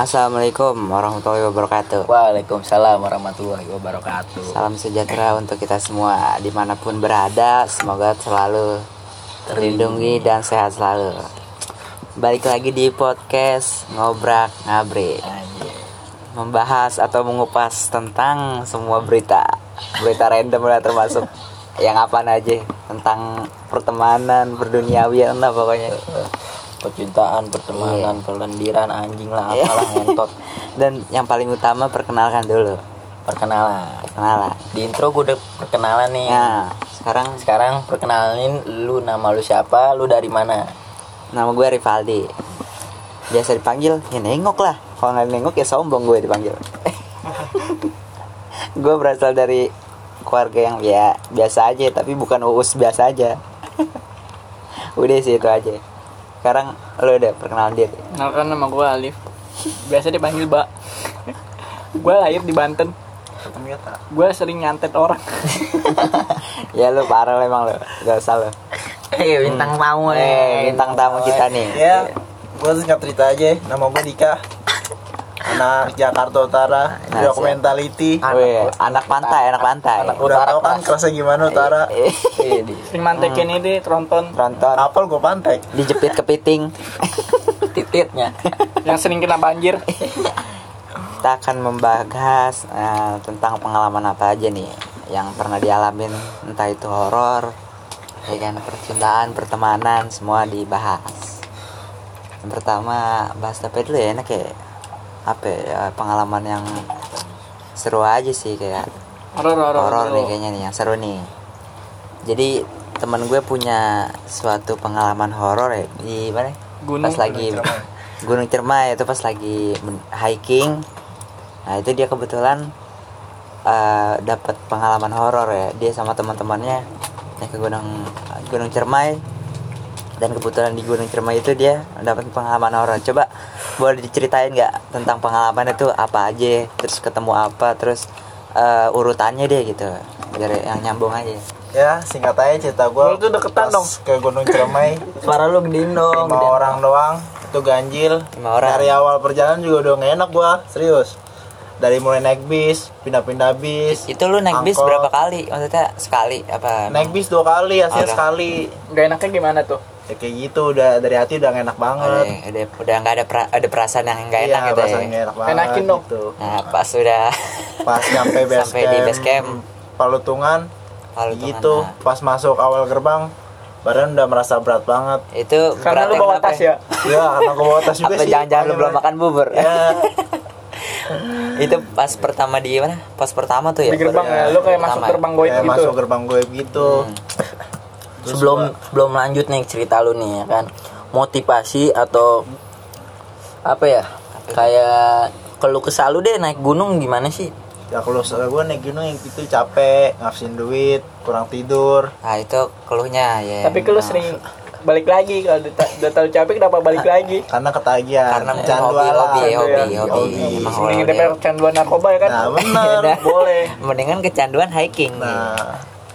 Assalamualaikum warahmatullahi wabarakatuh. Waalaikumsalam warahmatullahi wabarakatuh. Salam sejahtera untuk kita semua Di mana pun berada. Semoga selalu terlindungi dan sehat selalu. Balik lagi di podcast Ngobrak Ngabrik. Anjir. Membahas atau mengupas tentang semua berita. Berita random lah termasuk. Yang apa aja. Tentang pertemanan, perduniawian lah pokoknya Percintaan, pertemanan, pelendiran, anjing lah, apalah ngentot. Dan yang paling utama perkenalkan dulu. Perkenalan. Perkenalan. Di intro gue udah perkenalan nih. Nah sekarang? Sekarang perkenalin lu nama lu siapa, lu dari mana? Nama gue Rivaldi. Biasa dipanggil Ya nengok lah. Kalau nggak nengok ya sombong gue dipanggil. Gue berasal dari Keluarga yang ya Biasa aja Tapi bukan uus biasa aja. Udah sih itu aja Sekarang lo udah perkenalan diri Kenalkan nama gue Alif. Biasa dipanggil Mbak Gue lahir di Banten. Gue sering nyantet orang. Ya lu parah lo emang lo Gak usah lo Eh, bintang tamu Eh bintang tamu kita nih. Ya, gue singkat cerita aja. Nama gue Dika. Anak Jakarta Utara, Nah, documentality. Wih, anak pantai, anak pantai. Udah tau kan kerasnya gimana Utara. Eh, di Sering mantekin ini tronton. Tonton Apel gue pantai. Dijepit kepiting tititnya. Yang sering kena banjir. Kita akan membahas eh, tentang pengalaman apa aja nih yang pernah dialamin. Entah itu horor ya kan percintaan pertemanan semua dibahas. Yang pertama bahas apa dulu ya enak ya apa ya, pengalaman yang seru aja sih kayak Horor nih kayaknya nih yang seru nih. Jadi teman gue punya suatu pengalaman horor ya di mana? Gunung. pas lagi Gunung Cermai itu pas lagi hiking. Nah itu dia kebetulan eh, dapat pengalaman horor ya dia sama teman-temannya naik ke Gunung Gunung Cermai dan kebetulan di Gunung Cermai itu dia dapat pengalaman horor. Coba boleh diceritain nggak tentang pengalaman itu apa aja terus ketemu apa terus eh, urutannya deh gitu biar yang nyambung aja Ya, singkat aja cerita gue. Lu tuh deketan dong. Ke Gunung Ciremai, Suara lu gedein dong. lima gedein. orang doang. Itu ganjil. Lima orang. Dari awal perjalanan juga udah gak enak gue, serius. Dari mulai naik bis, pindah-pindah bis. itu lu naik bis angkot. berapa kali maksudnya sekali apa Naik bis dua kali, hasilnya Ada. sekali. Gak enaknya gimana tuh Ya kayak gitu, udah dari hati udah gak enak udah banget. udah udah nggak ada pra- ada perasaan yang nggak enak Iya, gitu ya. rasanya nggak enak banget. Enakin dong. Gitu. nah pas sudah. Pas nyampe base Sampai di base camp. Palutungan, Palu gitu Tungan, pas masuk awal gerbang badan udah merasa berat banget. Nah, itu Karena lu berat bawa tas ya? ya? Karena gue bawa tas juga apa sih. jangan-jangan lu belum makan bubur? Ya itu pas pertama di mana pas pertama tuh ya Di gerbang ya? Lu kayak masuk gerbang goib kayak gitu? masuk gerbang gue gitu. Hmm. Terus sebelum gua- sebelum lanjut nih cerita lu nih ya kan? Motivasi atau apa ya? Kayak kalau kesal lu deh naik gunung gimana sih? Ya kalau soal gue naik gunung yang itu capek ngabisin duit kurang tidur. Nah itu keluhnya ya. Tapi kalau Nah, sering balik lagi Kalau udah, udah terlalu capek kenapa balik lagi? Karena ketagihan karena candu hobi hobi hobi ya. hobi Hobi. emang Mending horor daripada ya. kecanduan narkoba ya kan? Nah bener. Udah. Boleh. Mendingan kecanduan hiking. Nah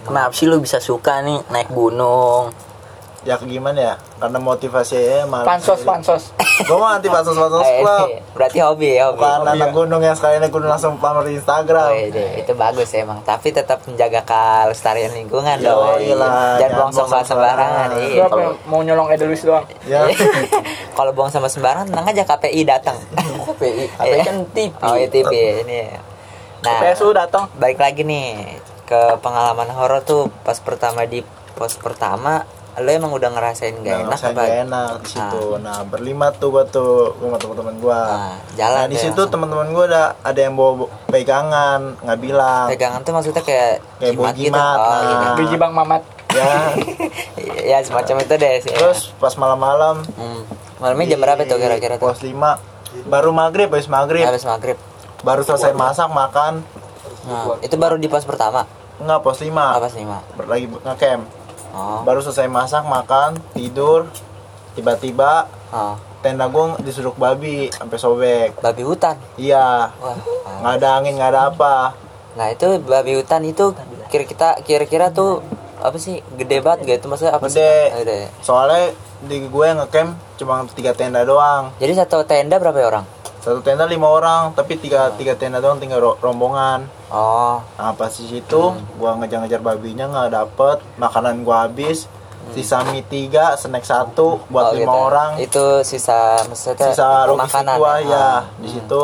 kenapa sih lu bisa suka nih naik gunung? Ya gimana ya? Karena motivasi ya malah Pansos pansos. Gue mau anti pansos pansos Eh, club berarti hobi ya hobi. Bukan anak gunung yang sekali naik gunung langsung pamer di Oh, Instagram iya, itu bagus ya emang. Tapi tetap menjaga kelestarian lingkungan Yo, dong iyalah, jangan jangan buang buang sampah sembarangan. Iya. apa? Mau nyolong Edelweiss doang. Ya. Kalau buang sampah sembarangan tenang aja KPI datang. KPI KPI kan TV oh iya TV ini. Nah PSU datang. Balik lagi nih ke pengalaman horor tuh pas pertama di pos pertama lo emang udah ngerasain gak Nah, enak ngerasain apa? gak enak di situ. Nah, berlima tuh gua tuh gua sama teman-teman gua. Nah, jalan Nah, di situ teman-teman gua ada ada yang bawa pegangan, nggak bilang. pegangan tuh maksudnya kayak Kayak bawa jimat gitu? jimat, oh nah. iya. Biji Bang Mamat. Ya. ya semacam itu deh sih. Terus pas malam-malam. Hmm. malamnya jam berapa tuh kira-kira tuh? Pos 5 baru maghrib habis maghrib. Habis maghrib. Baru selesai masak makan nah, itu baru di pos pertama? Enggak pos 5 apa sih lima. Lagi ngecamp. Oh. Baru selesai masak makan tidur tiba-tiba oh. tenda gua diseruk babi sampai sobek. Babi hutan? Iya. Wah nggak ada angin nggak ada apa. Nah itu babi hutan itu kira kita kira-kira tuh apa sih? Gede banget gitu maksudnya apa sih? Gede. Oh, gede. Soalnya di gue ngecamp cuma tiga tenda doang. Jadi satu tenda berapa orang? Satu tenda lima orang tapi tiga tiga tenda doang tinggal ro- rombongan oh. Nah pas di situ gua ngejar-ngejar babinya nggak dapet. Makanan gua habis. Sisa mie tiga snack satu buat oh, lima gitu. orang. Itu sisa maksudnya sisa logistik makanan gua ya? ya Ah. di situ.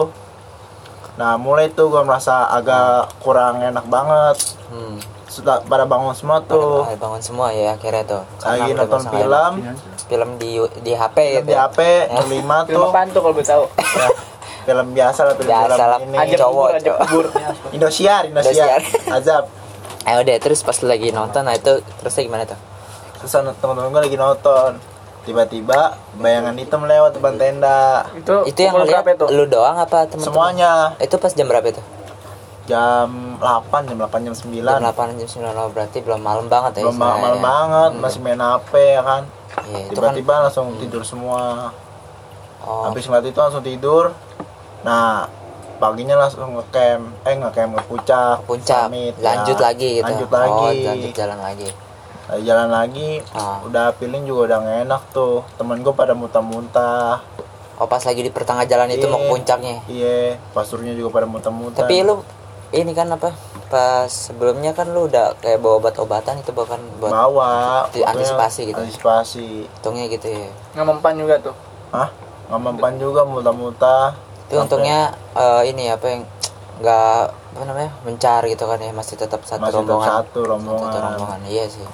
Nah mulai tuh gua merasa agak kurang enak banget. Hmm. sudah pada bangun semua tuh. Pada bangun semua ya akhirnya tuh. Karena lagi nonton film. Film di di HP film gitu di ya? HP lima Film tuh. apaan tuh kalau gue tahu? ya, film biasa lah film Biasa lah, film ini. Ajak Cowok, ajak cowok. kubur. Indosiar Indosiar. Indosiar. azab. Eh udah terus pas lagi nonton nah itu terusnya gimana tuh? Terus teman-teman gue lagi nonton. Tiba-tiba bayangan hitam lewat depan tenda. Itu, itu yang lihat berapa itu? lu doang apa teman semuanya. Itu pas jam berapa itu? Jam 8 jam 8 jam 9 jam 8 jam 9 oh, berarti belum malam banget ya belum ma- istilahnya. malam banget Hmm. masih main HP ya kan? Iya, kan tiba-tiba langsung tidur semua. Oh, habis ngeliat itu langsung tidur nah paginya langsung ngecamp eh ngecamp ke puncak puncak summit, ya. lanjut lagi gitu lanjut oh, lagi lanjut jalan lagi Lagi jalan lagi Ah. udah feeling juga udah gak enak tuh temen gue pada muntah-muntah oh pas lagi di pertengah jalan itu mau ke Iya. puncaknya iya pasurnya juga pada muntah-muntah tapi lu ini kan apa pas sebelumnya kan lu udah kayak bawa obat-obatan itu bukan buat bawa antisipasi gitu. antisipasi untungnya gitu ya Nggak mempan juga tuh. Hah? nggak mempan juga muntah-muntah itu untungnya eh, ini apa yang nggak apa namanya mencar gitu kan ya masih tetap satu masih rombongan. satu rombongan, satu rombongan iya sih.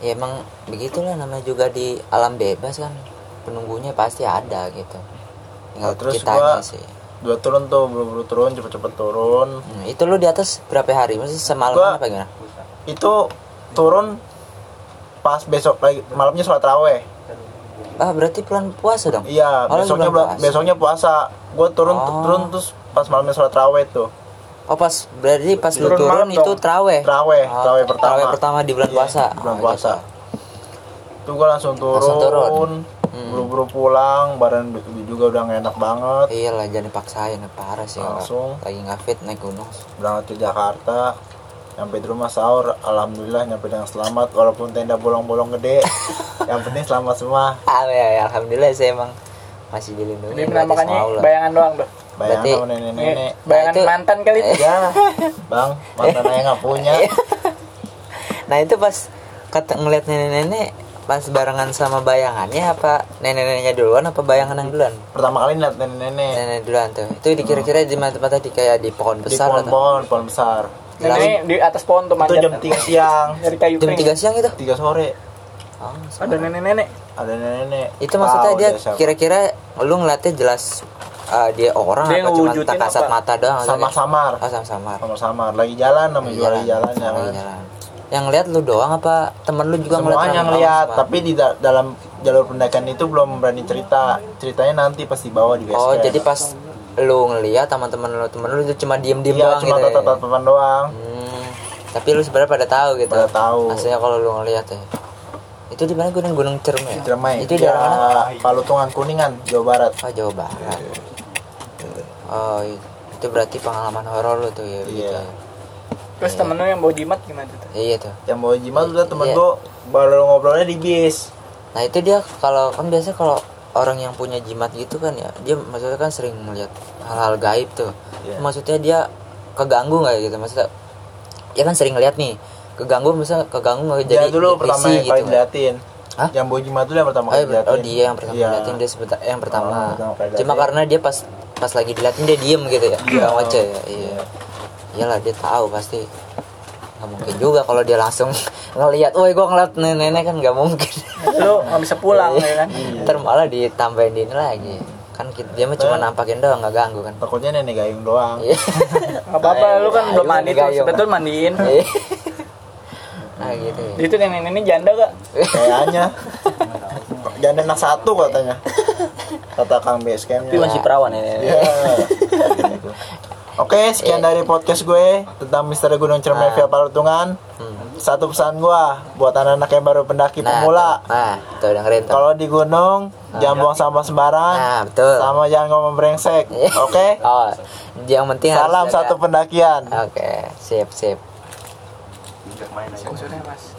Ya emang begitulah namanya juga di alam bebas kan. Penunggunya pasti ada gitu. Tinggal Nah, terus kitanya gua- sih. dua turun tuh buru-buru turun cepet-cepet turun. Hmm, itu lu di atas berapa hari? Maksudnya semalam Gua- apa gimana? itu turun pas besok lagi malamnya sholat raweh ah berarti bulan puasa dong iya Oh, besoknya bulan puasa. besoknya puasa gue turun Oh. turun terus pas malamnya sholat raweh tuh oh pas berarti pas lu Turun turun malam itu traweh Traweh, Oh, traweh pertama. traweh pertama di bulan Iya, puasa bulan Oh, puasa. gitu. tuh gue langsung turun, Langsung turun. Hmm. buru-buru pulang badan juga udah gak enak banget Iya lah jangan dipaksain parah sih Langsung. lagi nggak fit naik gunung. berangkat ke Jakarta sampai di rumah sahur alhamdulillah nyampe dengan selamat walaupun tenda bolong-bolong gede yang penting selamat semua Ah ya, ya, alhamdulillah sih emang masih dilindungi. Ini lah. bayangan doang tuh. bayangan Berarti- sama nenek-nenek Ini bayangan itu- mantan kali itu. ya bang mantan ayah nggak punya Nah itu pas kata ngeliat nenek-nenek pas barengan sama bayangannya apa nenek-neneknya duluan apa bayangan yang duluan? pertama kali lihat nenek-nenek Nenek duluan tuh. Itu dikira-kira di mana tempat tadi kayak di pohon di besar atau? pohon-pohon pohon besar Ini di atas pohon tuh itu manjat. jam 3 siang Dari kayu Jam kering. 3 siang itu. 3 sore Oh, Ada nenek-nenek. ada nenek-nenek itu maksudnya dia kira-kira lu ngeliatnya jelas uh, dia orang Dia apa cuma tak kasat apa? mata doang kayak- samar-samar Oh, sama-samar. samar-samar lagi jalan namanya juga lagi jalan ya Lagi kan. jalan. Yang lihat lu doang apa temen lu juga ngeliat semuanya ngeliat semua? tapi di da- dalam jalur pendakian itu belum berani cerita ceritanya nanti pas dibawa di base Oh, jadi pas lu ngeliat teman-teman lu temen lu itu cuma diem-diem iya doang cuma gitu. ya? tatap-tatapan doang Hmm, tapi lu sebenarnya pada tahu gitu. Pada tahu. Aslinya kalau lu ngeliat ya. Itu di mana gunung Gunung Cermai? ya? Ciremai Itu di daerah mana? Palutungan Kuningan Jawa Barat Oh, Jawa Barat. Oh, itu berarti pengalaman horor lu tuh ya. Iya. ya? Terus temen lu yang bawa jimat gimana tuh? Iya tuh. yang bawa jimat udah temen Iya. gua baru ngobrolnya di bis Nah itu dia kalau kan biasa kalau orang yang punya jimat gitu kan ya dia maksudnya kan sering melihat hal-hal gaib tuh. Iya. Maksudnya dia keganggu nggak gitu maksudnya? Ya kan sering ngeliat nih keganggu misalnya keganggu nggak dia jadi dulu pertama yang gitu. diliatin Hah? yang bawa jimat dulu yang pertama Oh, kali iya, diliatin oh dia yang pertama Iya. diliatin dia sebentar yang pertama. Oh, pertama Cuma karena dia pas pas lagi diliatin dia diem gitu ya. Iya. Bang Oce ya. Iya. Iyalah dia tahu pasti nggak mungkin juga kalau dia langsung ngelihat, woi gua ngeliat nenek kan nggak mungkin. Lu nggak bisa pulang ya kan? Ntar malah ditambahin di ini lagi. Kan kita- dia mah cuma nampakin doang nggak ganggu kan. takutnya nenek gayung doang Iya. Gak apa-apa, lu kan belum Gayung, mandi tuh. Betul mandiin. Iya. nah gitu. ya. Itu nenek-nenek janda gak? kayaknya jangan enak satu katanya kata Kang base campnya Tapi masih perawan ya. Iya. Oke, sekian dari podcast gue tentang Misteri Gunung Ciremai via Palutungan. Satu pesan gue buat anak-anak yang baru pendaki Nah, pemula. tuh. Nah, tuh dengerin tuh. Kalau di gunung, jangan buang sampah sembarangan. Nah, betul. Sama jangan ngomong brengsek. Oke? Oh, yang penting harus Salam satu pendakian. Oke, sip, sip. Maksudnya mas.